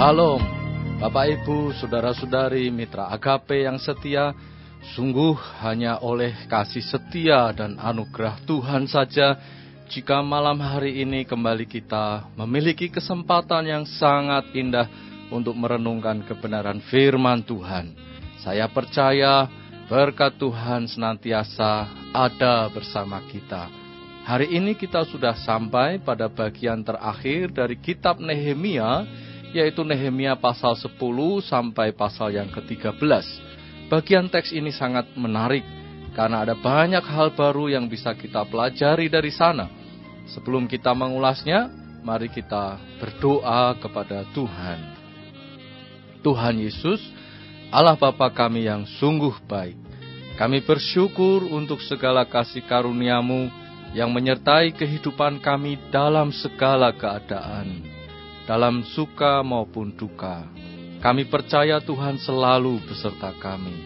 Shalom, Bapak Ibu, Saudara-saudari, Mitra Agape yang setia, sungguh hanya oleh kasih setia dan anugerah Tuhan saja jika malam hari ini kembali kita memiliki kesempatan yang sangat indah untuk merenungkan kebenaran firman Tuhan. Saya percaya berkat Tuhan senantiasa ada bersama kita. Hari ini kita sudah sampai pada bagian terakhir dari kitab Nehemia yaitu Nehemia pasal 10 sampai pasal yang ke-13. Bagian teks ini sangat menarik karena ada banyak hal baru yang bisa kita pelajari dari sana. Sebelum kita mengulasnya, mari kita berdoa kepada Tuhan. Tuhan Yesus, Allah Bapa kami yang sungguh baik. Kami bersyukur untuk segala kasih karuniamu yang menyertai kehidupan kami dalam segala keadaan dalam suka maupun duka. Kami percaya Tuhan selalu beserta kami.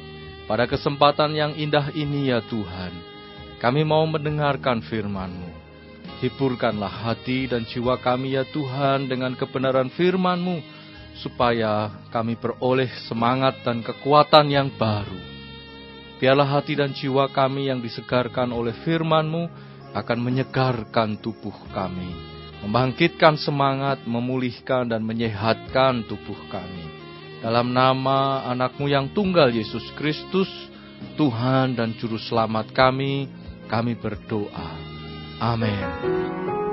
Pada kesempatan yang indah ini ya Tuhan, kami mau mendengarkan firman-Mu. Hiburkanlah hati dan jiwa kami ya Tuhan dengan kebenaran firman-Mu, supaya kami beroleh semangat dan kekuatan yang baru. Biarlah hati dan jiwa kami yang disegarkan oleh firman-Mu akan menyegarkan tubuh kami membangkitkan semangat, memulihkan dan menyehatkan tubuh kami. Dalam nama anakmu yang tunggal Yesus Kristus, Tuhan dan Juru Selamat kami, kami berdoa. Amin.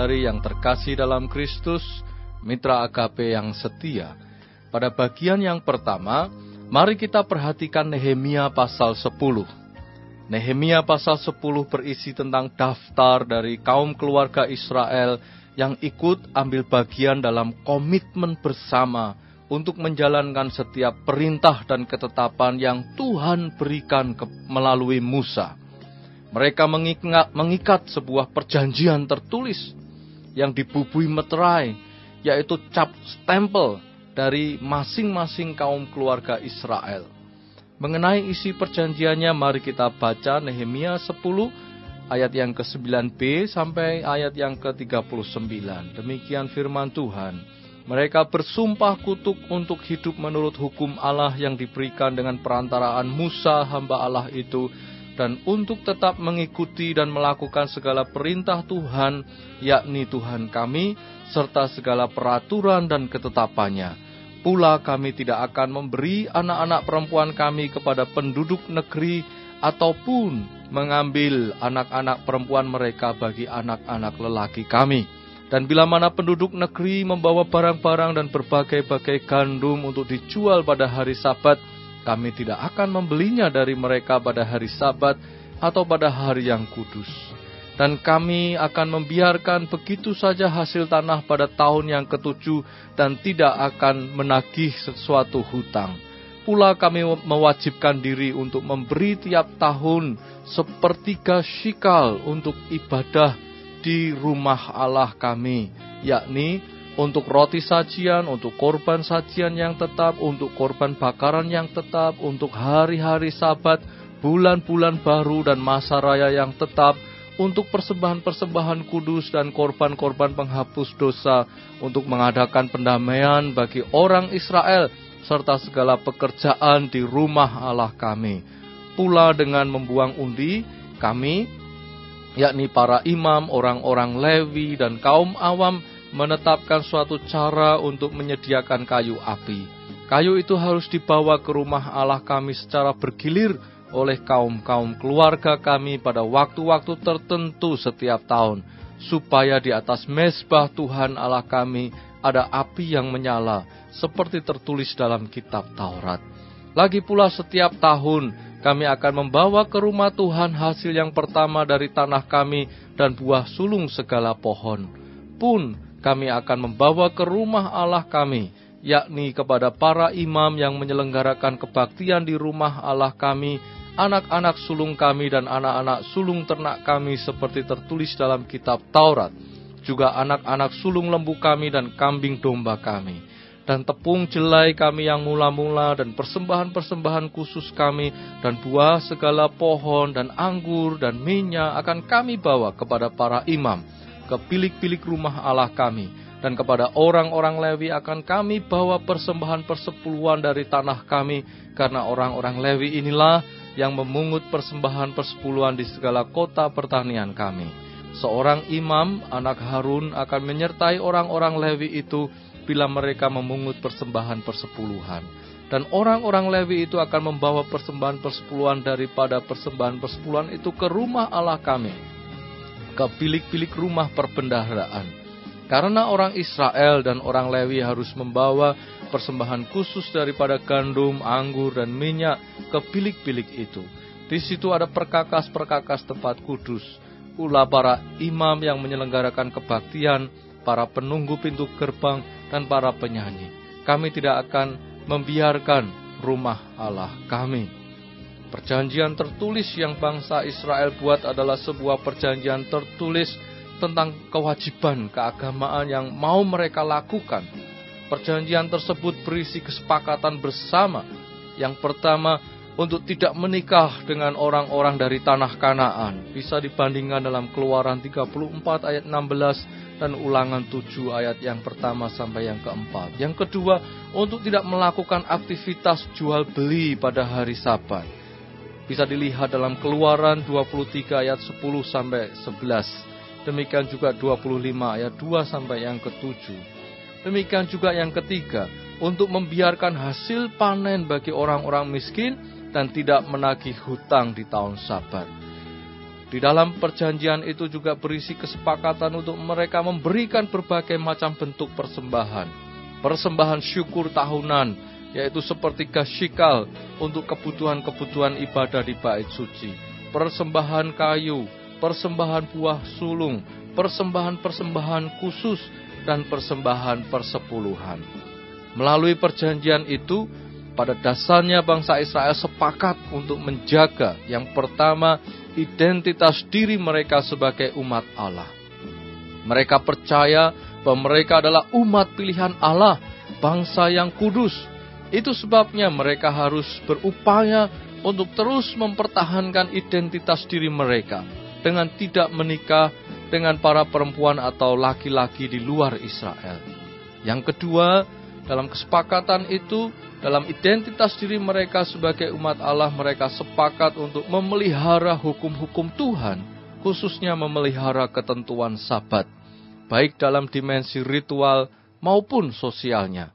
Saudara-saudari yang terkasih dalam Kristus, mitra AKP yang setia. Pada bagian yang pertama, mari kita perhatikan Nehemia pasal 10. Nehemia pasal 10 berisi tentang daftar dari kaum keluarga Israel yang ikut ambil bagian dalam komitmen bersama untuk menjalankan setiap perintah dan ketetapan yang Tuhan berikan ke, melalui Musa. Mereka mengikat, mengikat sebuah perjanjian tertulis yang dibubui meterai, yaitu cap stempel dari masing-masing kaum keluarga Israel. Mengenai isi perjanjiannya, mari kita baca Nehemia 10 ayat yang ke-9b sampai ayat yang ke-39. Demikian firman Tuhan. Mereka bersumpah kutuk untuk hidup menurut hukum Allah yang diberikan dengan perantaraan Musa hamba Allah itu dan untuk tetap mengikuti dan melakukan segala perintah Tuhan, yakni Tuhan kami, serta segala peraturan dan ketetapannya. Pula kami tidak akan memberi anak-anak perempuan kami kepada penduduk negeri ataupun mengambil anak-anak perempuan mereka bagi anak-anak lelaki kami dan bila mana penduduk negeri membawa barang-barang dan berbagai-bagai gandum untuk dijual pada hari sabat, kami tidak akan membelinya dari mereka pada hari sabat atau pada hari yang kudus. Dan kami akan membiarkan begitu saja hasil tanah pada tahun yang ketujuh dan tidak akan menagih sesuatu hutang. Pula kami mewajibkan diri untuk memberi tiap tahun sepertiga shikal untuk ibadah di rumah Allah kami, yakni untuk roti sajian, untuk korban sajian yang tetap, untuk korban bakaran yang tetap, untuk hari-hari sabat, bulan-bulan baru dan masa raya yang tetap, untuk persembahan-persembahan kudus dan korban-korban penghapus dosa, untuk mengadakan pendamaian bagi orang Israel, serta segala pekerjaan di rumah Allah kami. Pula dengan membuang undi, kami yakni para imam, orang-orang Lewi, dan kaum awam menetapkan suatu cara untuk menyediakan kayu api. Kayu itu harus dibawa ke rumah Allah kami secara bergilir oleh kaum-kaum keluarga kami pada waktu-waktu tertentu setiap tahun, supaya di atas mesbah Tuhan Allah kami ada api yang menyala, seperti tertulis dalam kitab Taurat. Lagi pula setiap tahun kami akan membawa ke rumah Tuhan hasil yang pertama dari tanah kami dan buah sulung segala pohon. Pun kami akan membawa ke rumah Allah kami, yakni kepada para imam yang menyelenggarakan kebaktian di rumah Allah kami, anak-anak sulung kami dan anak-anak sulung ternak kami seperti tertulis dalam kitab Taurat, juga anak-anak sulung lembu kami dan kambing domba kami. Dan tepung jelai kami yang mula-mula dan persembahan-persembahan khusus kami dan buah segala pohon dan anggur dan minyak akan kami bawa kepada para imam ke pilik-pilik rumah Allah kami dan kepada orang-orang Lewi akan kami bawa persembahan persepuluhan dari tanah kami karena orang-orang Lewi inilah yang memungut persembahan persepuluhan di segala kota pertanian kami. Seorang imam, anak Harun, akan menyertai orang-orang Lewi itu bila mereka memungut persembahan persepuluhan. Dan orang-orang Lewi itu akan membawa persembahan persepuluhan daripada persembahan persepuluhan itu ke rumah Allah kami, ke bilik-bilik rumah perbendaharaan. Karena orang Israel dan orang Lewi harus membawa persembahan khusus daripada gandum, anggur, dan minyak ke bilik-bilik itu. Di situ ada perkakas-perkakas tempat kudus. Pula para imam yang menyelenggarakan kebaktian, para penunggu pintu gerbang, dan para penyanyi. Kami tidak akan membiarkan rumah Allah kami. Perjanjian tertulis yang bangsa Israel buat adalah sebuah perjanjian tertulis tentang kewajiban keagamaan yang mau mereka lakukan. Perjanjian tersebut berisi kesepakatan bersama. Yang pertama, untuk tidak menikah dengan orang-orang dari tanah Kanaan. Bisa dibandingkan dalam Keluaran 34 ayat 16 dan ulangan 7 ayat yang pertama sampai yang keempat. Yang kedua, untuk tidak melakukan aktivitas jual beli pada hari sabat. Bisa dilihat dalam keluaran 23 ayat 10 sampai 11. Demikian juga 25 ayat 2 sampai yang ketujuh. Demikian juga yang ketiga, untuk membiarkan hasil panen bagi orang-orang miskin dan tidak menagih hutang di tahun Sabat. Di dalam perjanjian itu juga berisi kesepakatan untuk mereka memberikan berbagai macam bentuk persembahan. Persembahan syukur tahunan, yaitu seperti gasyikal untuk kebutuhan-kebutuhan ibadah di bait suci. Persembahan kayu, persembahan buah sulung, persembahan-persembahan khusus, dan persembahan persepuluhan. Melalui perjanjian itu, pada dasarnya bangsa Israel sepakat untuk menjaga yang pertama identitas diri mereka sebagai umat Allah. Mereka percaya bahwa mereka adalah umat pilihan Allah, bangsa yang kudus. Itu sebabnya mereka harus berupaya untuk terus mempertahankan identitas diri mereka dengan tidak menikah dengan para perempuan atau laki-laki di luar Israel. Yang kedua, dalam kesepakatan itu, dalam identitas diri mereka sebagai umat Allah, mereka sepakat untuk memelihara hukum-hukum Tuhan, khususnya memelihara ketentuan Sabat, baik dalam dimensi ritual maupun sosialnya.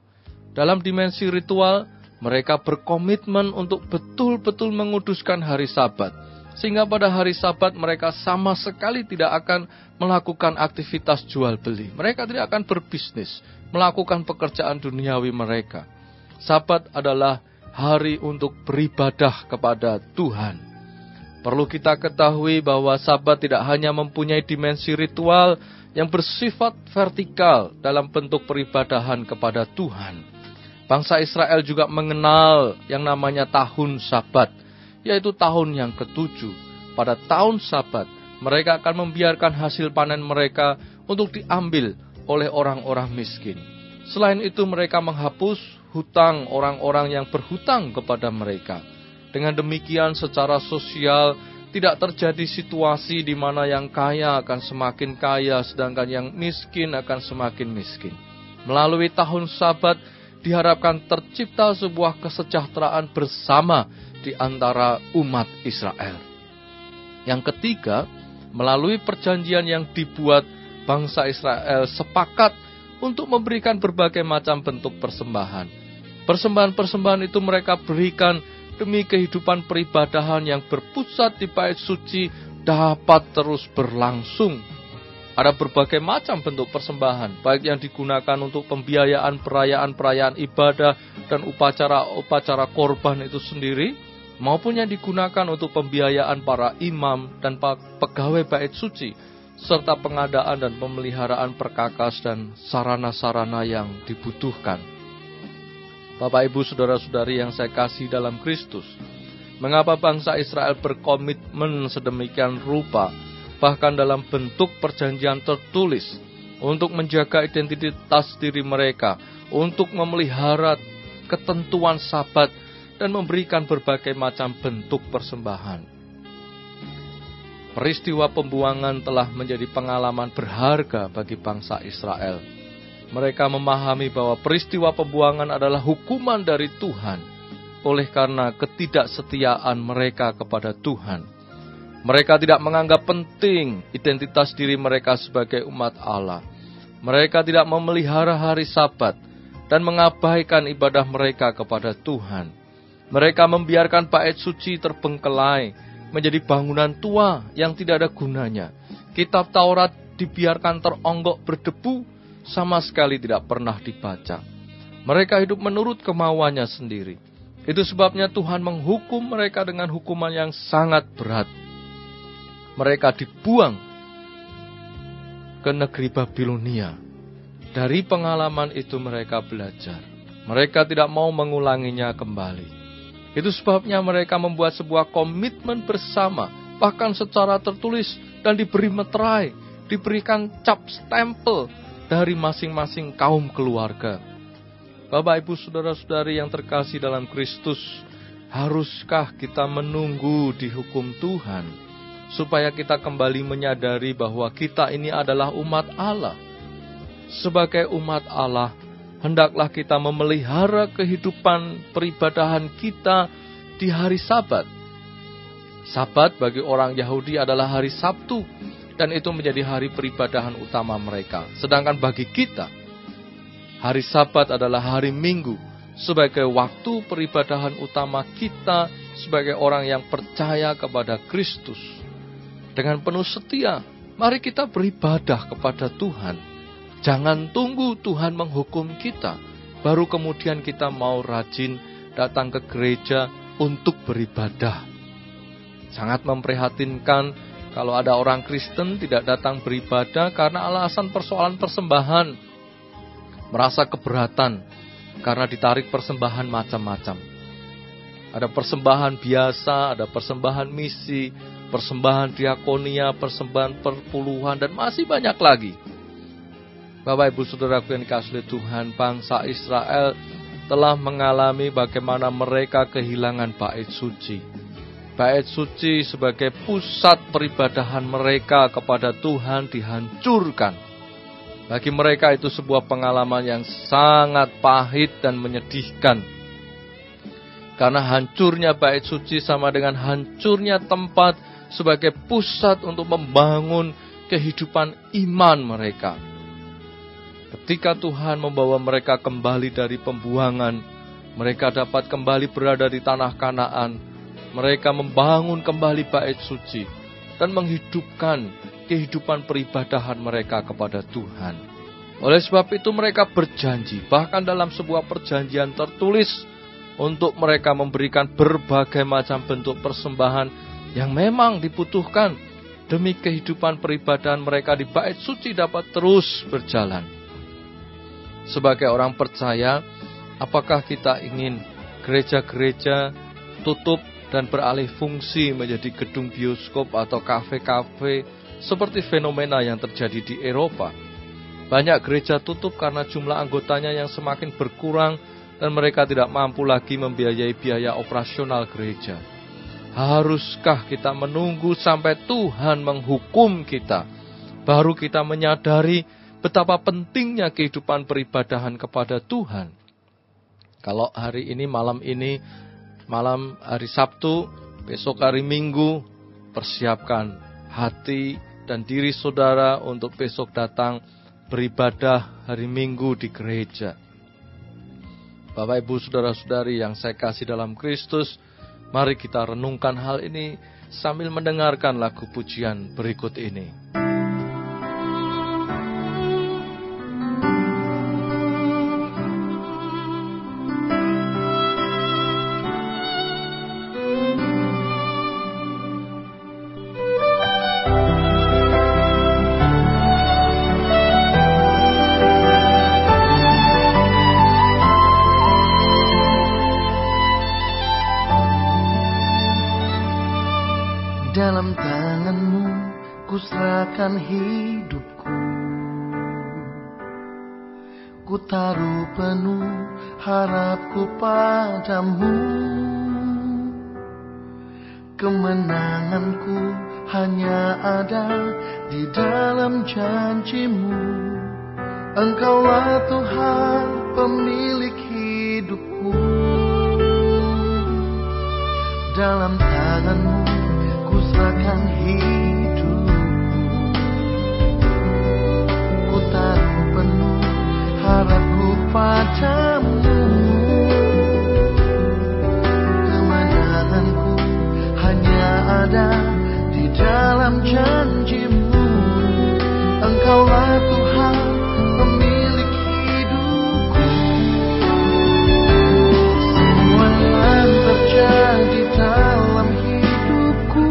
Dalam dimensi ritual, mereka berkomitmen untuk betul-betul menguduskan hari Sabat, sehingga pada hari Sabat mereka sama sekali tidak akan melakukan aktivitas jual beli. Mereka tidak akan berbisnis, melakukan pekerjaan duniawi mereka Sabat adalah hari untuk beribadah kepada Tuhan. Perlu kita ketahui bahwa Sabat tidak hanya mempunyai dimensi ritual yang bersifat vertikal dalam bentuk peribadahan kepada Tuhan. Bangsa Israel juga mengenal yang namanya tahun Sabat, yaitu tahun yang ketujuh. Pada tahun Sabat, mereka akan membiarkan hasil panen mereka untuk diambil oleh orang-orang miskin. Selain itu, mereka menghapus hutang orang-orang yang berhutang kepada mereka. Dengan demikian, secara sosial tidak terjadi situasi di mana yang kaya akan semakin kaya, sedangkan yang miskin akan semakin miskin. Melalui tahun Sabat, diharapkan tercipta sebuah kesejahteraan bersama di antara umat Israel. Yang ketiga, melalui perjanjian yang dibuat, bangsa Israel sepakat untuk memberikan berbagai macam bentuk persembahan Persembahan-persembahan itu mereka berikan demi kehidupan peribadahan yang berpusat di bait suci dapat terus berlangsung. Ada berbagai macam bentuk persembahan, baik yang digunakan untuk pembiayaan perayaan-perayaan ibadah dan upacara-upacara korban itu sendiri, maupun yang digunakan untuk pembiayaan para imam dan pegawai bait suci, serta pengadaan dan pemeliharaan perkakas dan sarana-sarana yang dibutuhkan. Bapak Ibu Saudara-saudari yang saya kasih dalam Kristus. Mengapa bangsa Israel berkomitmen sedemikian rupa, bahkan dalam bentuk perjanjian tertulis, untuk menjaga identitas diri mereka, untuk memelihara ketentuan sabat, dan memberikan berbagai macam bentuk persembahan. Peristiwa pembuangan telah menjadi pengalaman berharga bagi bangsa Israel mereka memahami bahwa peristiwa pembuangan adalah hukuman dari Tuhan oleh karena ketidaksetiaan mereka kepada Tuhan. Mereka tidak menganggap penting identitas diri mereka sebagai umat Allah. Mereka tidak memelihara hari Sabat dan mengabaikan ibadah mereka kepada Tuhan. Mereka membiarkan bait suci terbengkelai menjadi bangunan tua yang tidak ada gunanya. Kitab Taurat dibiarkan teronggok berdebu sama sekali tidak pernah dibaca. Mereka hidup menurut kemauannya sendiri. Itu sebabnya Tuhan menghukum mereka dengan hukuman yang sangat berat. Mereka dibuang ke negeri Babilonia. Dari pengalaman itu mereka belajar. Mereka tidak mau mengulanginya kembali. Itu sebabnya mereka membuat sebuah komitmen bersama, bahkan secara tertulis dan diberi meterai, diberikan cap stempel dari masing-masing kaum keluarga. Bapak, ibu, saudara-saudari yang terkasih dalam Kristus, haruskah kita menunggu di hukum Tuhan supaya kita kembali menyadari bahwa kita ini adalah umat Allah? Sebagai umat Allah, hendaklah kita memelihara kehidupan peribadahan kita di hari Sabat. Sabat bagi orang Yahudi adalah hari Sabtu, dan itu menjadi hari peribadahan utama mereka. Sedangkan bagi kita, Hari Sabat adalah hari Minggu sebagai waktu peribadahan utama kita sebagai orang yang percaya kepada Kristus. Dengan penuh setia, mari kita beribadah kepada Tuhan. Jangan tunggu Tuhan menghukum kita, baru kemudian kita mau rajin datang ke gereja untuk beribadah. Sangat memprihatinkan kalau ada orang Kristen tidak datang beribadah karena alasan persoalan persembahan merasa keberatan karena ditarik persembahan macam-macam. Ada persembahan biasa, ada persembahan misi, persembahan diakonia, persembahan perpuluhan, dan masih banyak lagi. Bapak Ibu Saudaraku yang dikasih Tuhan, bangsa Israel telah mengalami bagaimana mereka kehilangan bait suci. Bait suci sebagai pusat peribadahan mereka kepada Tuhan dihancurkan bagi mereka itu sebuah pengalaman yang sangat pahit dan menyedihkan. Karena hancurnya bait suci sama dengan hancurnya tempat sebagai pusat untuk membangun kehidupan iman mereka. Ketika Tuhan membawa mereka kembali dari pembuangan, mereka dapat kembali berada di tanah Kanaan. Mereka membangun kembali bait suci dan menghidupkan kehidupan peribadahan mereka kepada Tuhan. Oleh sebab itu mereka berjanji, bahkan dalam sebuah perjanjian tertulis, untuk mereka memberikan berbagai macam bentuk persembahan yang memang dibutuhkan demi kehidupan peribadahan mereka di bait suci dapat terus berjalan. Sebagai orang percaya, apakah kita ingin gereja-gereja tutup dan beralih fungsi menjadi gedung bioskop atau kafe-kafe seperti fenomena yang terjadi di Eropa. Banyak gereja tutup karena jumlah anggotanya yang semakin berkurang dan mereka tidak mampu lagi membiayai biaya operasional gereja. Haruskah kita menunggu sampai Tuhan menghukum kita, baru kita menyadari betapa pentingnya kehidupan peribadahan kepada Tuhan? Kalau hari ini, malam ini, malam hari Sabtu, besok hari Minggu, persiapkan hati dan diri saudara untuk besok datang beribadah hari Minggu di gereja. Bapak Ibu saudara-saudari yang saya kasih dalam Kristus, mari kita renungkan hal ini sambil mendengarkan lagu pujian berikut ini. Ada di dalam janjimu. Engkaulah Tuhan pemilik hidupku. Dalam tanganmu ku serahkan hidupku. Ku taruh penuh harapku padamu. Ada di dalam janjimu. Engkaulah Tuhan pemilik hidupku. Semua yang terjadi dalam hidupku.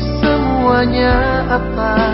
Semuanya atas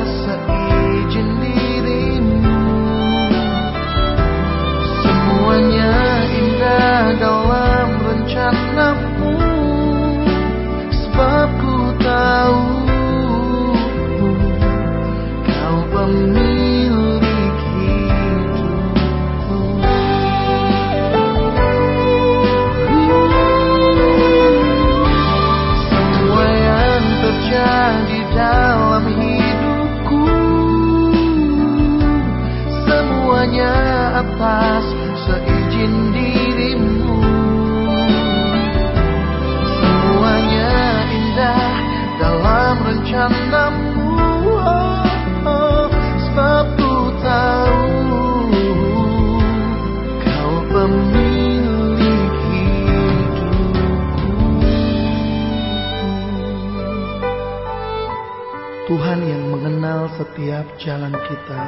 setiap jalan kita.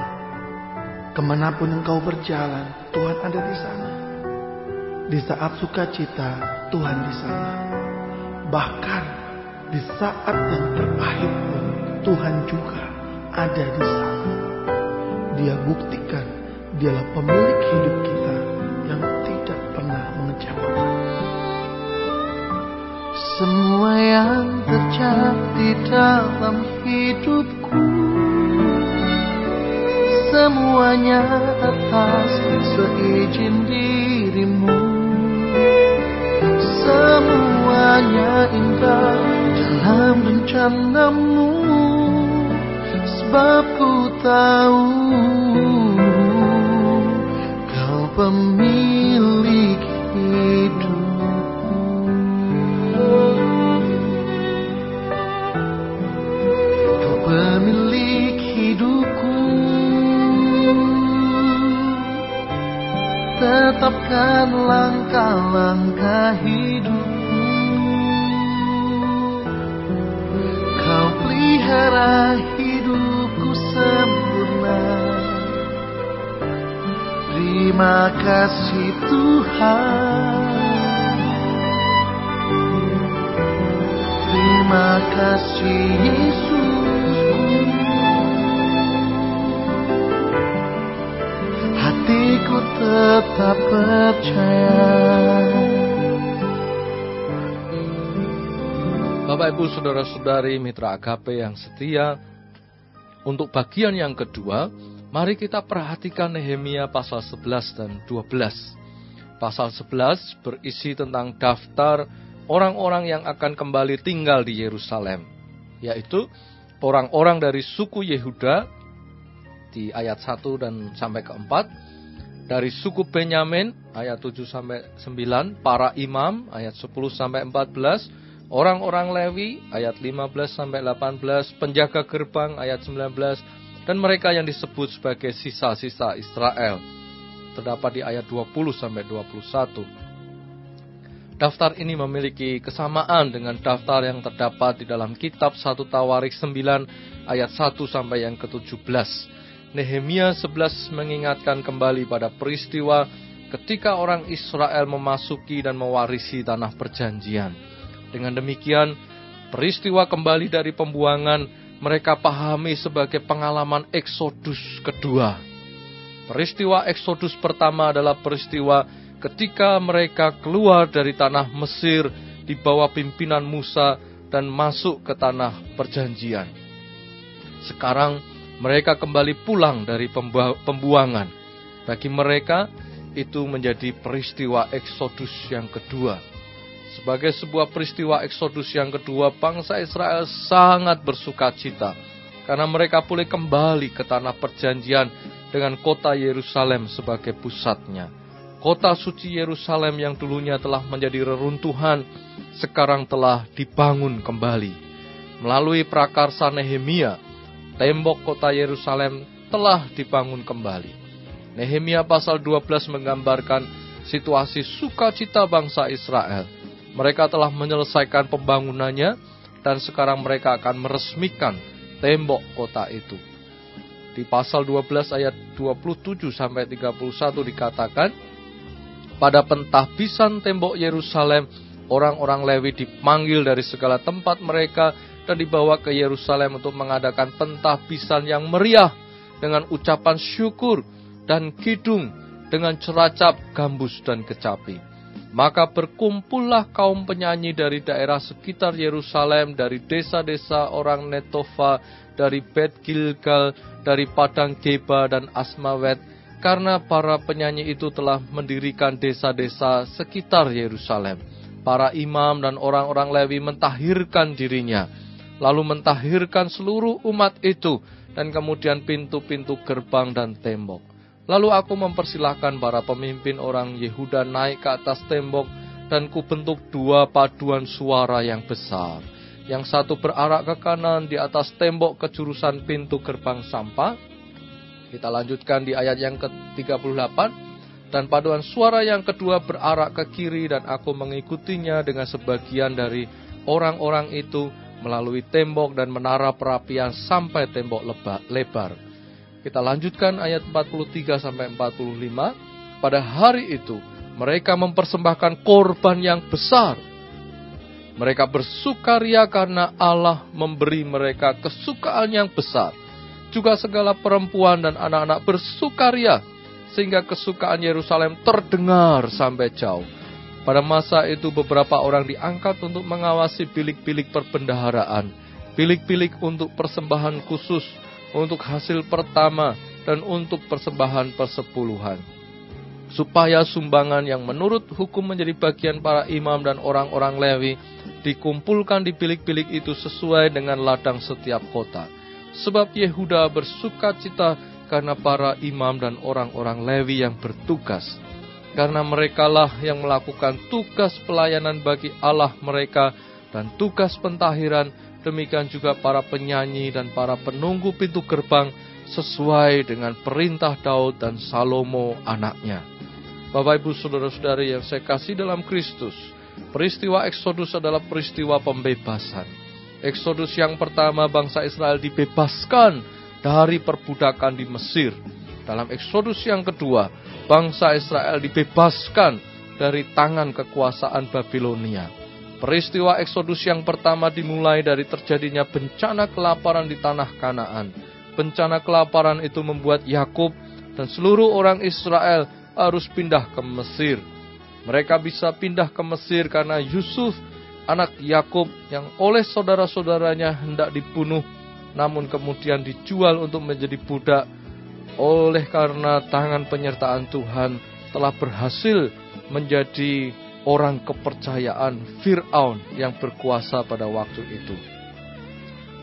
Ke mana pun engkau berjalan, Tuhan ada di sana. Di saat sukacita, Tuhan di sana. Bahkan di saat yang terpahit pun, Tuhan juga ada di sana. Dia buktikan dialah pemilik hidup kita yang tidak pernah mengecewakan. Semua yang terjadi dalam hidupku Semuanya atas seizin dirimu. Semuanya indah dalam rencanamu Sebab ku tahu Kau pemilik Tetapkan langkah-langkah hidupku. Kau pelihara hidupku sempurna. Terima kasih Tuhan. Terima kasih Yesus tetap percaya. Bapak Ibu Saudara-saudari Mitra Agape yang setia Untuk bagian yang kedua Mari kita perhatikan Nehemia pasal 11 dan 12 Pasal 11 berisi tentang daftar orang-orang yang akan kembali tinggal di Yerusalem Yaitu orang-orang dari suku Yehuda di ayat 1 dan sampai ke 4 dari suku Benyamin ayat 7 sampai 9 para imam ayat 10 sampai 14 orang-orang Lewi ayat 15 sampai 18 penjaga gerbang ayat 19 dan mereka yang disebut sebagai sisa-sisa Israel terdapat di ayat 20 sampai 21 Daftar ini memiliki kesamaan dengan daftar yang terdapat di dalam kitab 1 Tawarik 9 ayat 1 sampai yang ke-17. Nehemia 11 mengingatkan kembali pada peristiwa ketika orang Israel memasuki dan mewarisi tanah perjanjian. Dengan demikian, peristiwa kembali dari pembuangan mereka pahami sebagai pengalaman eksodus kedua. Peristiwa eksodus pertama adalah peristiwa ketika mereka keluar dari tanah Mesir di bawah pimpinan Musa dan masuk ke tanah perjanjian. Sekarang mereka kembali pulang dari pembuangan. Bagi mereka itu menjadi peristiwa eksodus yang kedua. Sebagai sebuah peristiwa eksodus yang kedua, bangsa Israel sangat bersuka cita karena mereka boleh kembali ke tanah perjanjian dengan kota Yerusalem sebagai pusatnya. Kota suci Yerusalem yang dulunya telah menjadi reruntuhan, sekarang telah dibangun kembali. Melalui prakarsa Nehemia, tembok kota Yerusalem telah dibangun kembali. Nehemia pasal 12 menggambarkan situasi sukacita bangsa Israel. Mereka telah menyelesaikan pembangunannya dan sekarang mereka akan meresmikan tembok kota itu. Di pasal 12 ayat 27 sampai 31 dikatakan, pada pentahbisan tembok Yerusalem, orang-orang Lewi dipanggil dari segala tempat mereka dan dibawa ke Yerusalem untuk mengadakan pentahbisan yang meriah dengan ucapan syukur dan kidung dengan ceracap, gambus, dan kecapi. Maka berkumpullah kaum penyanyi dari daerah sekitar Yerusalem, dari desa-desa orang Netofa, dari Bet Gilgal, dari Padang Geba dan Asmawet, karena para penyanyi itu telah mendirikan desa-desa sekitar Yerusalem. Para imam dan orang-orang Lewi mentahirkan dirinya, lalu mentahirkan seluruh umat itu, dan kemudian pintu-pintu gerbang dan tembok. Lalu aku mempersilahkan para pemimpin orang Yehuda naik ke atas tembok dan kubentuk dua paduan suara yang besar. Yang satu berarak ke kanan di atas tembok ke jurusan pintu gerbang sampah. Kita lanjutkan di ayat yang ke-38. Dan paduan suara yang kedua berarak ke kiri dan aku mengikutinya dengan sebagian dari orang-orang itu melalui tembok dan menara perapian sampai tembok leba, lebar. Kita lanjutkan ayat 43 sampai 45. Pada hari itu mereka mempersembahkan korban yang besar. Mereka bersukaria karena Allah memberi mereka kesukaan yang besar. Juga segala perempuan dan anak-anak bersukaria sehingga kesukaan Yerusalem terdengar sampai jauh. Pada masa itu beberapa orang diangkat untuk mengawasi bilik-bilik perbendaharaan, bilik-bilik untuk persembahan khusus, untuk hasil pertama, dan untuk persembahan persepuluhan. Supaya sumbangan yang menurut hukum menjadi bagian para imam dan orang-orang Lewi dikumpulkan di bilik-bilik itu sesuai dengan ladang setiap kota. Sebab Yehuda bersuka cita karena para imam dan orang-orang Lewi yang bertugas. Karena merekalah yang melakukan tugas pelayanan bagi Allah mereka dan tugas pentahiran, demikian juga para penyanyi dan para penunggu pintu gerbang sesuai dengan perintah Daud dan Salomo anaknya. Bapak Ibu Saudara-saudari yang saya kasih dalam Kristus, peristiwa Eksodus adalah peristiwa pembebasan. Eksodus yang pertama bangsa Israel dibebaskan dari perbudakan di Mesir. Dalam Eksodus yang kedua, bangsa Israel dibebaskan dari tangan kekuasaan Babilonia. Peristiwa Eksodus yang pertama dimulai dari terjadinya bencana kelaparan di tanah Kanaan. Bencana kelaparan itu membuat Yakub dan seluruh orang Israel harus pindah ke Mesir. Mereka bisa pindah ke Mesir karena Yusuf, anak Yakub yang oleh saudara-saudaranya hendak dibunuh namun kemudian dijual untuk menjadi budak oleh karena tangan penyertaan Tuhan telah berhasil menjadi orang kepercayaan Fir'aun yang berkuasa pada waktu itu.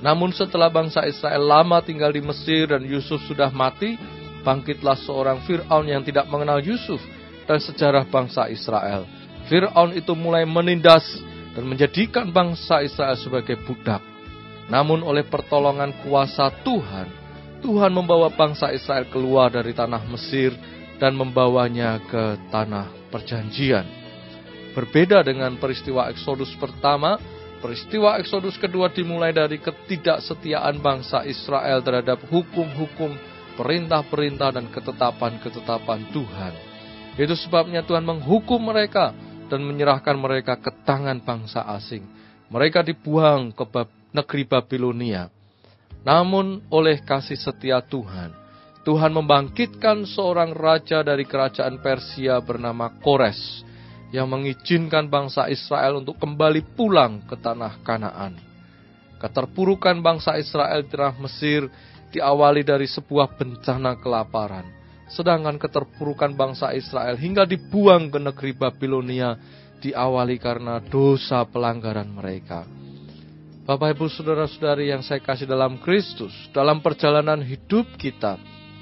Namun setelah bangsa Israel lama tinggal di Mesir dan Yusuf sudah mati, bangkitlah seorang Fir'aun yang tidak mengenal Yusuf dan sejarah bangsa Israel. Fir'aun itu mulai menindas dan menjadikan bangsa Israel sebagai budak. Namun oleh pertolongan kuasa Tuhan, Tuhan membawa bangsa Israel keluar dari tanah Mesir dan membawanya ke tanah perjanjian. Berbeda dengan peristiwa Eksodus pertama, peristiwa Eksodus kedua dimulai dari ketidaksetiaan bangsa Israel terhadap hukum-hukum, perintah-perintah dan ketetapan-ketetapan Tuhan. Itu sebabnya Tuhan menghukum mereka dan menyerahkan mereka ke tangan bangsa asing. Mereka dibuang ke negeri Babilonia. Namun oleh kasih setia Tuhan, Tuhan membangkitkan seorang raja dari kerajaan Persia bernama Kores yang mengizinkan bangsa Israel untuk kembali pulang ke tanah Kanaan. Keterpurukan bangsa Israel di tanah Mesir diawali dari sebuah bencana kelaparan, sedangkan keterpurukan bangsa Israel hingga dibuang ke negeri Babilonia diawali karena dosa pelanggaran mereka. Bapak Ibu Saudara-saudari yang saya kasih dalam Kristus, dalam perjalanan hidup kita,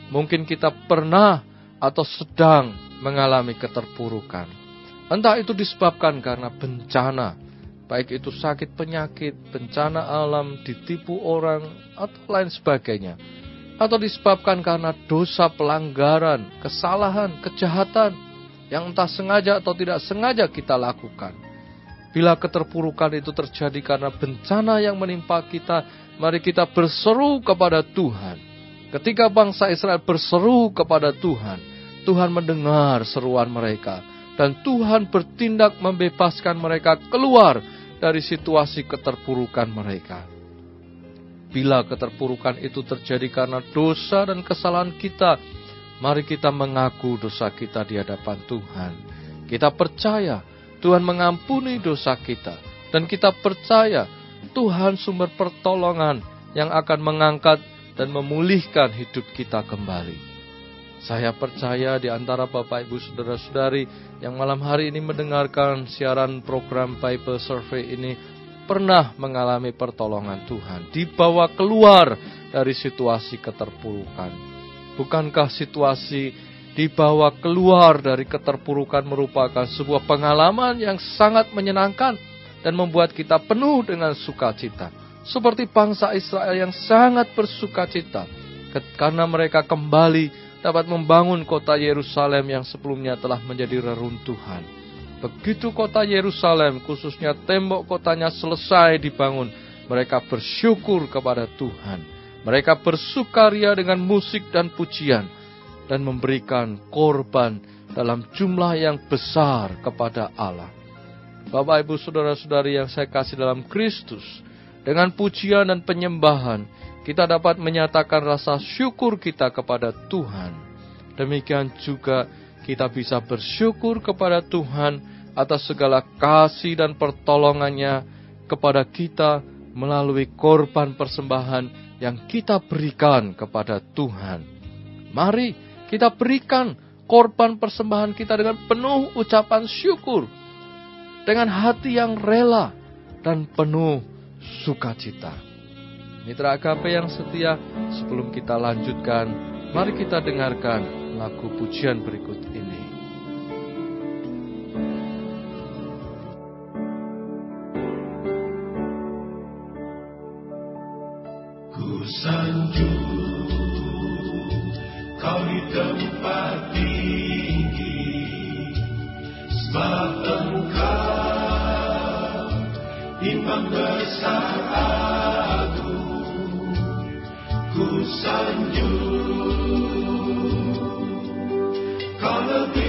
mungkin kita pernah atau sedang mengalami keterpurukan. Entah itu disebabkan karena bencana, baik itu sakit penyakit, bencana alam, ditipu orang, atau lain sebagainya. Atau disebabkan karena dosa pelanggaran, kesalahan, kejahatan, yang entah sengaja atau tidak sengaja kita lakukan Bila keterpurukan itu terjadi karena bencana yang menimpa kita, mari kita berseru kepada Tuhan. Ketika bangsa Israel berseru kepada Tuhan, Tuhan mendengar seruan mereka. Dan Tuhan bertindak membebaskan mereka keluar dari situasi keterpurukan mereka. Bila keterpurukan itu terjadi karena dosa dan kesalahan kita, mari kita mengaku dosa kita di hadapan Tuhan. Kita percaya Tuhan mengampuni dosa kita. Dan kita percaya Tuhan sumber pertolongan yang akan mengangkat dan memulihkan hidup kita kembali. Saya percaya di antara Bapak Ibu Saudara-saudari yang malam hari ini mendengarkan siaran program Bible Survey ini pernah mengalami pertolongan Tuhan, dibawa keluar dari situasi keterpurukan. Bukankah situasi dibawa keluar dari keterpurukan merupakan sebuah pengalaman yang sangat menyenangkan dan membuat kita penuh dengan sukacita. Seperti bangsa Israel yang sangat bersukacita karena mereka kembali dapat membangun kota Yerusalem yang sebelumnya telah menjadi reruntuhan. Begitu kota Yerusalem, khususnya tembok kotanya selesai dibangun, Mereka bersyukur kepada Tuhan. Mereka bersukaria dengan musik dan pujian dan memberikan korban dalam jumlah yang besar kepada Allah. Bapak, Ibu, saudara-saudari yang saya kasih dalam Kristus, dengan pujian dan penyembahan, kita dapat menyatakan rasa syukur kita kepada Tuhan. Demikian juga kita bisa bersyukur kepada Tuhan atas segala kasih dan pertolongannya kepada kita melalui korban persembahan yang kita berikan kepada Tuhan. Mari kita berikan korban persembahan kita dengan penuh ucapan syukur, dengan hati yang rela dan penuh sukacita. Mitra agape yang setia, sebelum kita lanjutkan, mari kita dengarkan lagu pujian berikut ini. Ku sanjung kau di tempat tinggi Sebab engkau imam besar aku Ku sanjung kau lebih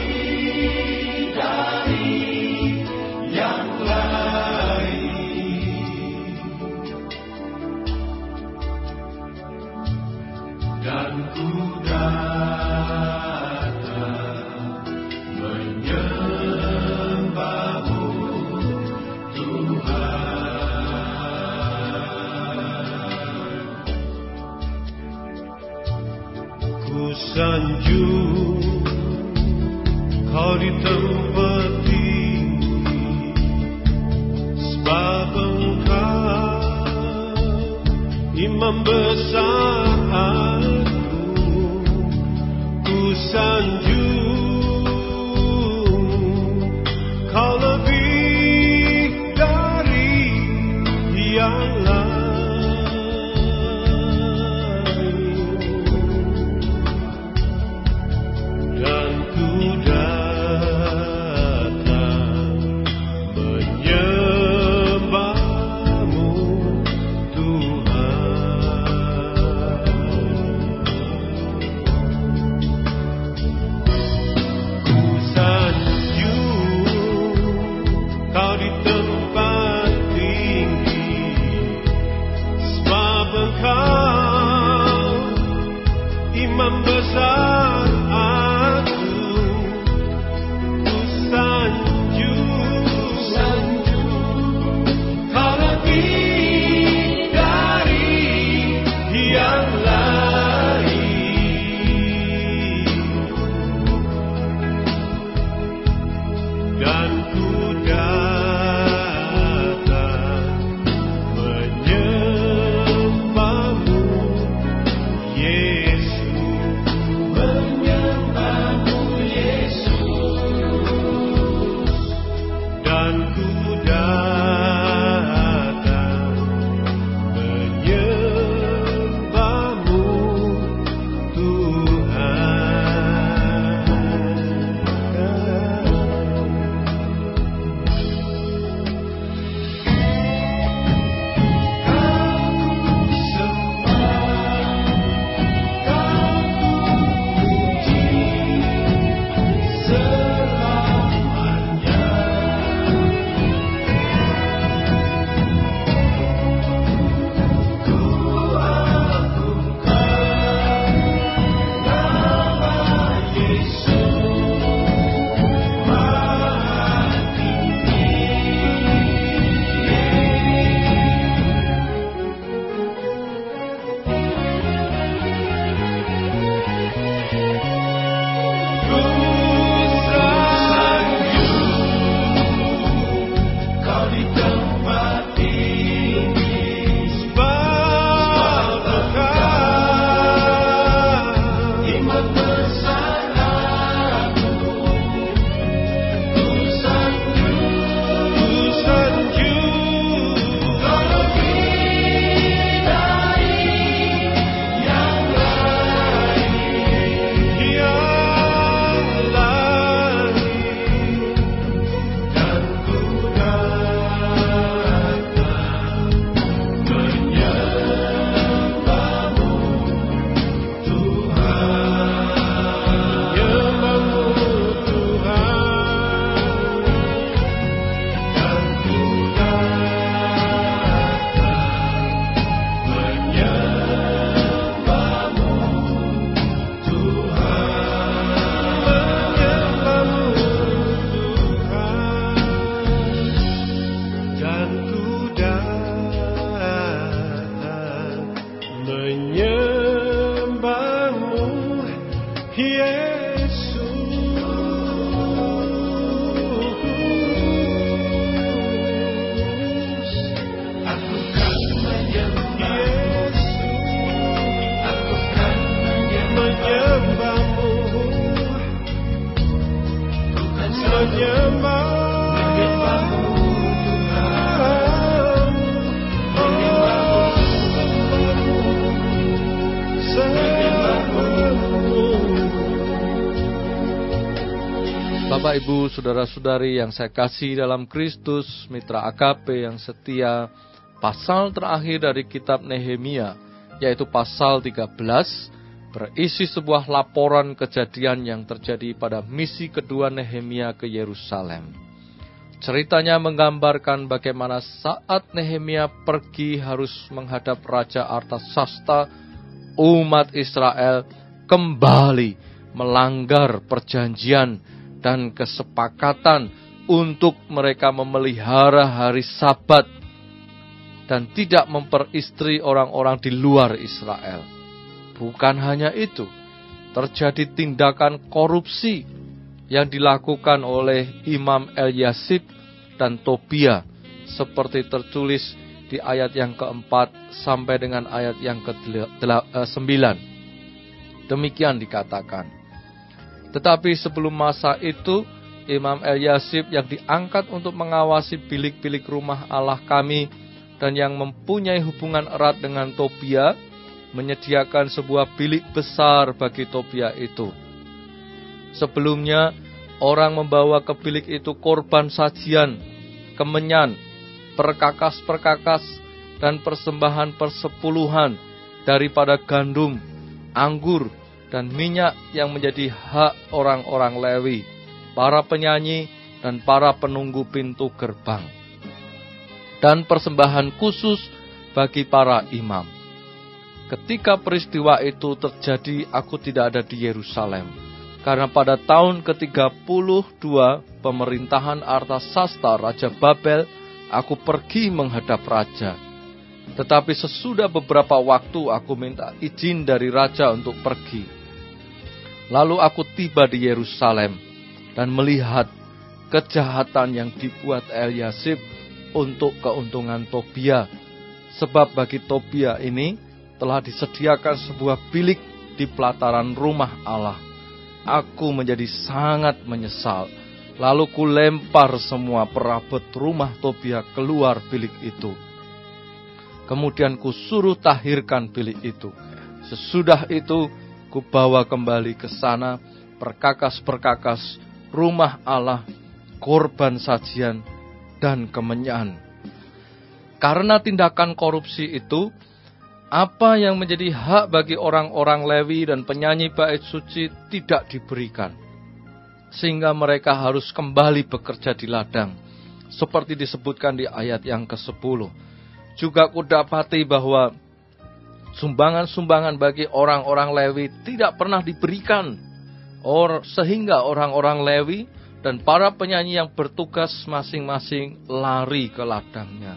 Bapak Ibu, Saudara-saudari yang saya kasih dalam Kristus, mitra AKP yang setia, pasal terakhir dari kitab Nehemia, yaitu pasal 13, berisi sebuah laporan kejadian yang terjadi pada misi kedua Nehemia ke Yerusalem. Ceritanya menggambarkan bagaimana saat Nehemia pergi harus menghadap Raja Artasasta, umat Israel kembali melanggar perjanjian dan kesepakatan untuk mereka memelihara hari Sabat dan tidak memperistri orang-orang di luar Israel. Bukan hanya itu, terjadi tindakan korupsi yang dilakukan oleh Imam Eliasib dan Tobia seperti tertulis di ayat yang keempat sampai dengan ayat yang ke-9. Demikian dikatakan. Tetapi sebelum masa itu, Imam Eliasib yang diangkat untuk mengawasi bilik-bilik rumah Allah kami dan yang mempunyai hubungan erat dengan Tobia, menyediakan sebuah bilik besar bagi Tobia itu. Sebelumnya, orang membawa ke bilik itu korban sajian, kemenyan, perkakas-perkakas, dan persembahan persepuluhan daripada gandum, anggur, dan minyak yang menjadi hak orang-orang Lewi, para penyanyi, dan para penunggu pintu gerbang. Dan persembahan khusus bagi para imam. Ketika peristiwa itu terjadi, aku tidak ada di Yerusalem. Karena pada tahun ke-32 pemerintahan Artasasta Raja Babel, aku pergi menghadap raja. Tetapi sesudah beberapa waktu aku minta izin dari raja untuk pergi. Lalu aku tiba di Yerusalem dan melihat kejahatan yang dibuat Eliasib untuk keuntungan Tobia. Sebab bagi Tobia ini telah disediakan sebuah bilik di pelataran rumah Allah. Aku menjadi sangat menyesal. Lalu ku lempar semua perabot rumah Tobia keluar bilik itu. Kemudian ku suruh tahirkan bilik itu. Sesudah itu ku bawa kembali ke sana perkakas-perkakas rumah Allah, korban sajian, dan kemenyan. Karena tindakan korupsi itu, apa yang menjadi hak bagi orang-orang Lewi dan penyanyi bait suci tidak diberikan. Sehingga mereka harus kembali bekerja di ladang. Seperti disebutkan di ayat yang ke-10. Juga kudapati bahwa sumbangan-sumbangan bagi orang-orang Lewi tidak pernah diberikan. Or, sehingga orang-orang Lewi dan para penyanyi yang bertugas masing-masing lari ke ladangnya.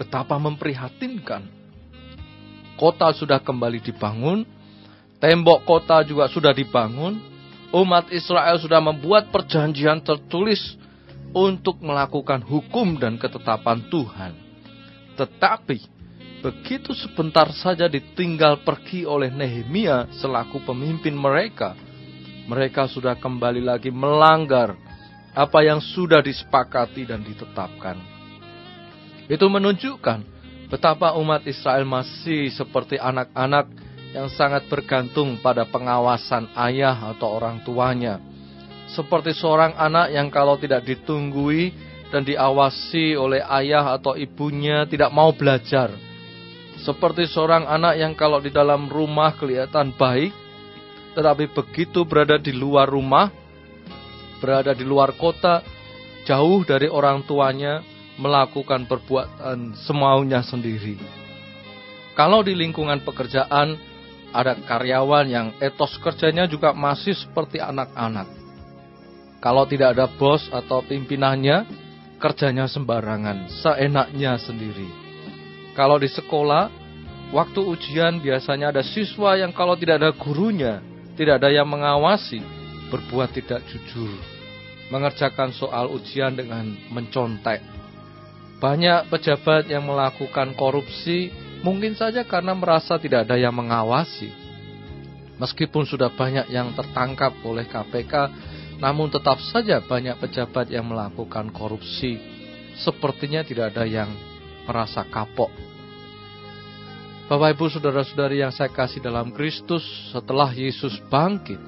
Betapa memprihatinkan kota sudah kembali dibangun, tembok kota juga sudah dibangun, umat Israel sudah membuat perjanjian tertulis untuk melakukan hukum dan ketetapan Tuhan. Tetapi begitu sebentar saja ditinggal pergi oleh Nehemia selaku pemimpin mereka, mereka sudah kembali lagi melanggar apa yang sudah disepakati dan ditetapkan. Itu menunjukkan Betapa umat Israel masih seperti anak-anak yang sangat bergantung pada pengawasan ayah atau orang tuanya. Seperti seorang anak yang kalau tidak ditunggui dan diawasi oleh ayah atau ibunya tidak mau belajar. Seperti seorang anak yang kalau di dalam rumah kelihatan baik, tetapi begitu berada di luar rumah, berada di luar kota, jauh dari orang tuanya, melakukan perbuatan semaunya sendiri. Kalau di lingkungan pekerjaan ada karyawan yang etos kerjanya juga masih seperti anak-anak. Kalau tidak ada bos atau pimpinannya, kerjanya sembarangan, seenaknya sendiri. Kalau di sekolah, waktu ujian biasanya ada siswa yang kalau tidak ada gurunya, tidak ada yang mengawasi, berbuat tidak jujur, mengerjakan soal ujian dengan mencontek banyak pejabat yang melakukan korupsi mungkin saja karena merasa tidak ada yang mengawasi. Meskipun sudah banyak yang tertangkap oleh KPK, namun tetap saja banyak pejabat yang melakukan korupsi. Sepertinya tidak ada yang merasa kapok. Bapak Ibu Saudara-saudari yang saya kasih dalam Kristus, setelah Yesus bangkit,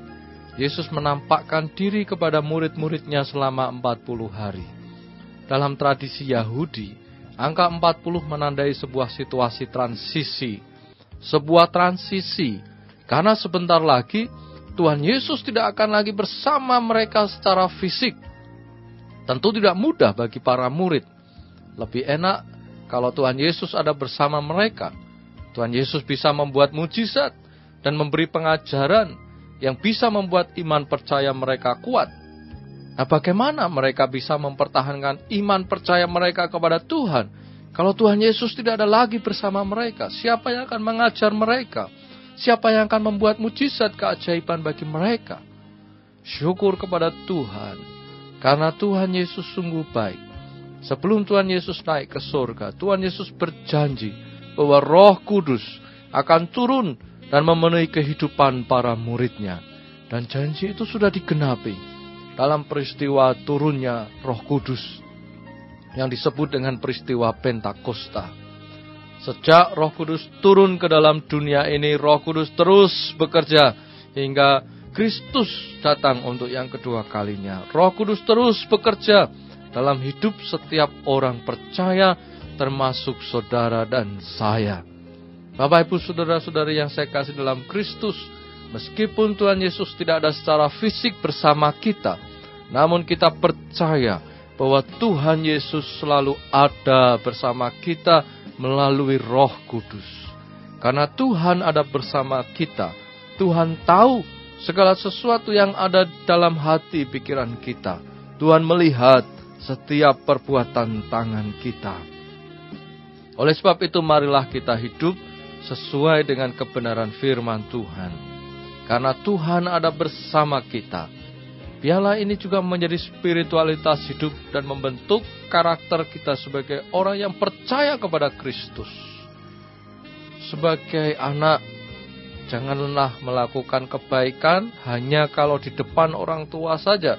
Yesus menampakkan diri kepada murid-muridnya selama 40 hari. Dalam tradisi Yahudi, angka 40 menandai sebuah situasi transisi. Sebuah transisi, karena sebentar lagi Tuhan Yesus tidak akan lagi bersama mereka secara fisik. Tentu tidak mudah bagi para murid. Lebih enak kalau Tuhan Yesus ada bersama mereka. Tuhan Yesus bisa membuat mujizat dan memberi pengajaran yang bisa membuat iman percaya mereka kuat. Nah, bagaimana mereka bisa mempertahankan iman percaya mereka kepada Tuhan kalau Tuhan Yesus tidak ada lagi bersama mereka? Siapa yang akan mengajar mereka? Siapa yang akan membuat mujizat keajaiban bagi mereka? Syukur kepada Tuhan, karena Tuhan Yesus sungguh baik. Sebelum Tuhan Yesus naik ke surga, Tuhan Yesus berjanji bahwa Roh Kudus akan turun dan memenuhi kehidupan para muridnya. Dan janji itu sudah digenapi dalam peristiwa turunnya Roh Kudus yang disebut dengan peristiwa Pentakosta. Sejak Roh Kudus turun ke dalam dunia ini, Roh Kudus terus bekerja hingga Kristus datang untuk yang kedua kalinya. Roh Kudus terus bekerja dalam hidup setiap orang percaya, termasuk saudara dan saya. Bapak Ibu Saudara-saudari yang saya kasih dalam Kristus, meskipun Tuhan Yesus tidak ada secara fisik bersama kita, namun kita percaya bahwa Tuhan Yesus selalu ada bersama kita melalui Roh Kudus. Karena Tuhan ada bersama kita, Tuhan tahu segala sesuatu yang ada dalam hati pikiran kita. Tuhan melihat setiap perbuatan tangan kita. Oleh sebab itu marilah kita hidup sesuai dengan kebenaran firman Tuhan. Karena Tuhan ada bersama kita. Biarlah ini juga menjadi spiritualitas hidup dan membentuk karakter kita sebagai orang yang percaya kepada Kristus. Sebagai anak, janganlah melakukan kebaikan hanya kalau di depan orang tua saja.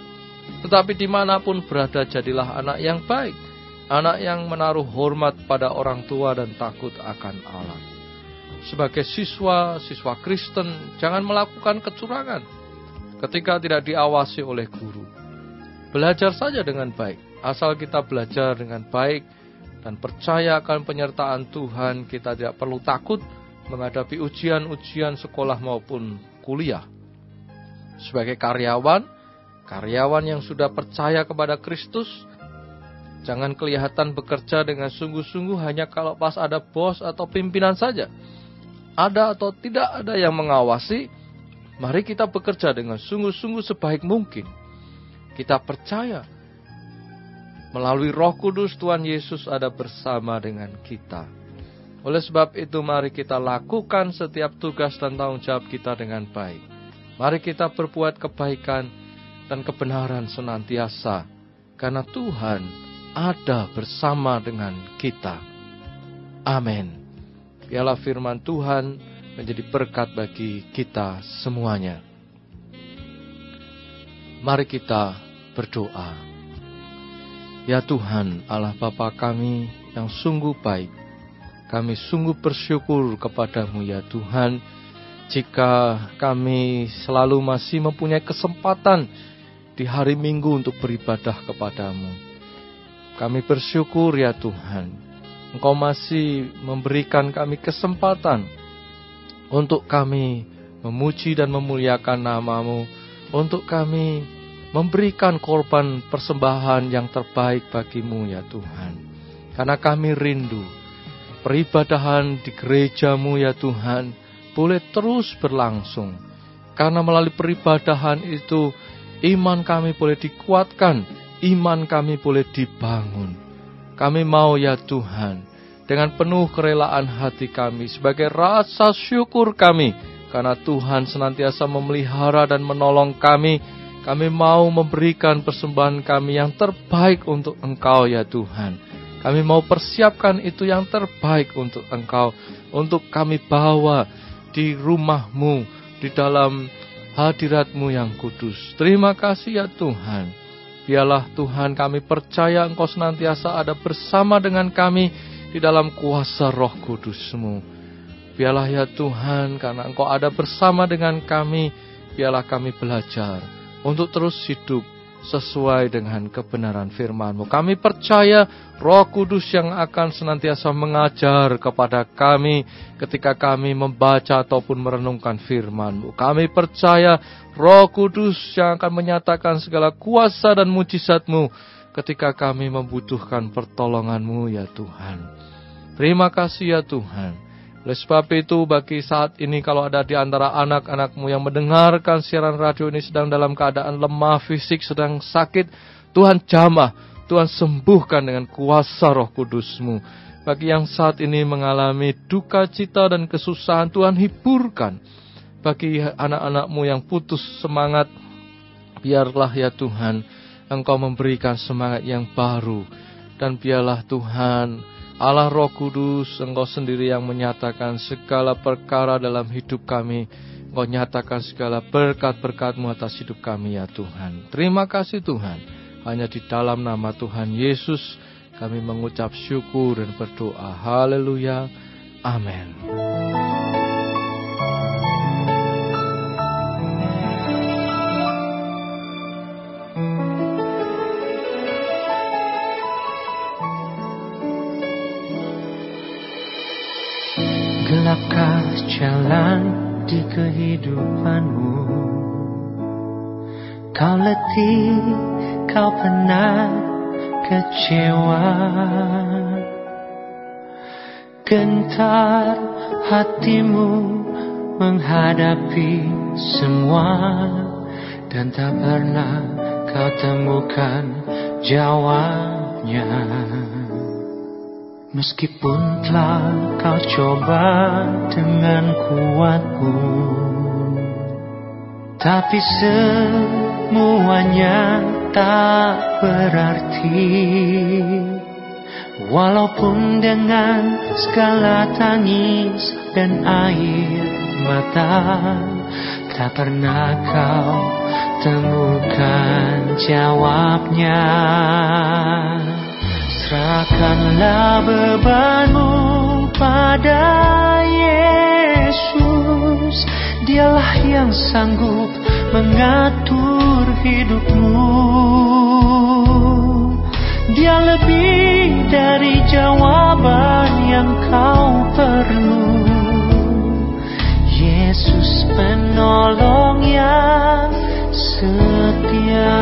Tetapi di mana pun berada jadilah anak yang baik. Anak yang menaruh hormat pada orang tua dan takut akan Allah sebagai siswa, siswa Kristen, jangan melakukan kecurangan ketika tidak diawasi oleh guru. Belajar saja dengan baik, asal kita belajar dengan baik dan percaya akan penyertaan Tuhan, kita tidak perlu takut menghadapi ujian-ujian sekolah maupun kuliah. Sebagai karyawan, karyawan yang sudah percaya kepada Kristus, jangan kelihatan bekerja dengan sungguh-sungguh hanya kalau pas ada bos atau pimpinan saja ada atau tidak ada yang mengawasi, mari kita bekerja dengan sungguh-sungguh sebaik mungkin. Kita percaya melalui Roh Kudus Tuhan Yesus ada bersama dengan kita. Oleh sebab itu mari kita lakukan setiap tugas dan tanggung jawab kita dengan baik. Mari kita berbuat kebaikan dan kebenaran senantiasa karena Tuhan ada bersama dengan kita. Amin. Biarlah firman Tuhan menjadi berkat bagi kita semuanya. Mari kita berdoa. Ya Tuhan, Allah Bapa kami yang sungguh baik, kami sungguh bersyukur kepadamu ya Tuhan, jika kami selalu masih mempunyai kesempatan di hari Minggu untuk beribadah kepadamu. Kami bersyukur ya Tuhan, Engkau masih memberikan kami kesempatan untuk kami memuji dan memuliakan namamu, untuk kami memberikan korban persembahan yang terbaik bagimu ya Tuhan. Karena kami rindu peribadahan di gerejamu ya Tuhan boleh terus berlangsung. Karena melalui peribadahan itu iman kami boleh dikuatkan, iman kami boleh dibangun. Kami mau ya Tuhan, dengan penuh kerelaan hati kami sebagai rasa syukur kami karena Tuhan senantiasa memelihara dan menolong kami. Kami mau memberikan persembahan kami yang terbaik untuk Engkau ya Tuhan. Kami mau persiapkan itu yang terbaik untuk Engkau, untuk kami bawa di rumahmu, di dalam hadiratmu yang kudus. Terima kasih ya Tuhan. Biarlah Tuhan kami percaya Engkau senantiasa ada bersama dengan kami di dalam kuasa roh kudusmu. Biarlah ya Tuhan karena Engkau ada bersama dengan kami, biarlah kami belajar untuk terus hidup sesuai dengan kebenaran firman-Mu. Kami percaya Roh Kudus yang akan senantiasa mengajar kepada kami ketika kami membaca ataupun merenungkan firman-Mu. Kami percaya Roh Kudus yang akan menyatakan segala kuasa dan mujizat-Mu ketika kami membutuhkan pertolongan-Mu ya Tuhan. Terima kasih ya Tuhan. Oleh sebab itu bagi saat ini kalau ada di antara anak-anakmu yang mendengarkan siaran radio ini sedang dalam keadaan lemah fisik, sedang sakit, Tuhan jamah, Tuhan sembuhkan dengan kuasa roh kudusmu. Bagi yang saat ini mengalami duka cita dan kesusahan, Tuhan hiburkan. Bagi anak-anakmu yang putus semangat, biarlah ya Tuhan, Engkau memberikan semangat yang baru. Dan biarlah Tuhan, Allah Roh Kudus, Engkau sendiri yang menyatakan segala perkara dalam hidup kami. Engkau nyatakan segala berkat-berkatmu atas hidup kami ya Tuhan. Terima kasih Tuhan. Hanya di dalam nama Tuhan Yesus kami mengucap syukur dan berdoa. Haleluya. Amin. Jalan di kehidupanmu. Kau letih, kau penat, kecewa. Gentar hatimu menghadapi semua Dan tak pernah kau temukan jawabnya Meskipun telah kau coba dengan kuatmu Tapi semuanya tak berarti. Walaupun dengan segala tangis dan air mata Tak pernah kau temukan jawabnya Serahkanlah bebanmu pada Yesus. Dialah yang sanggup mengatur hidupmu. Dia lebih dari jawaban yang kau perlu. Yesus penolong yang setia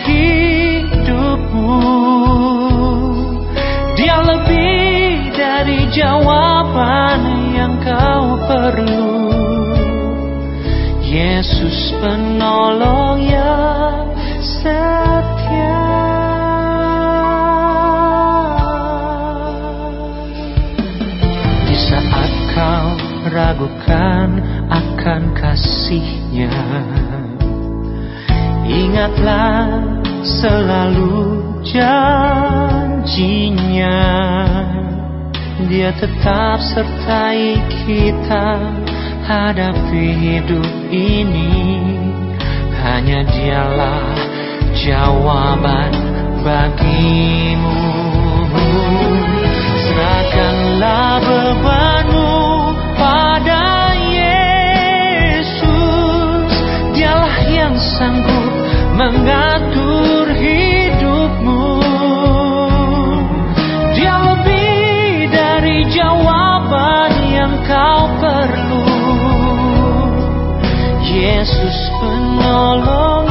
hidupmu. Dia lebih dari jawaban yang kau perlu. Yesus penolong yang setia. Di saat kau ragukan akan kasihnya Ingatlah selalu janjinya. Dia tetap sertai kita hadapi hidup ini. Hanya dialah jawaban bagimu. Serahkanlah bebanmu pada Yesus. Dialah yang sanggup mengatur hidupmu. Dia lebih dari jawaban yang kau perlu. Yesus penolong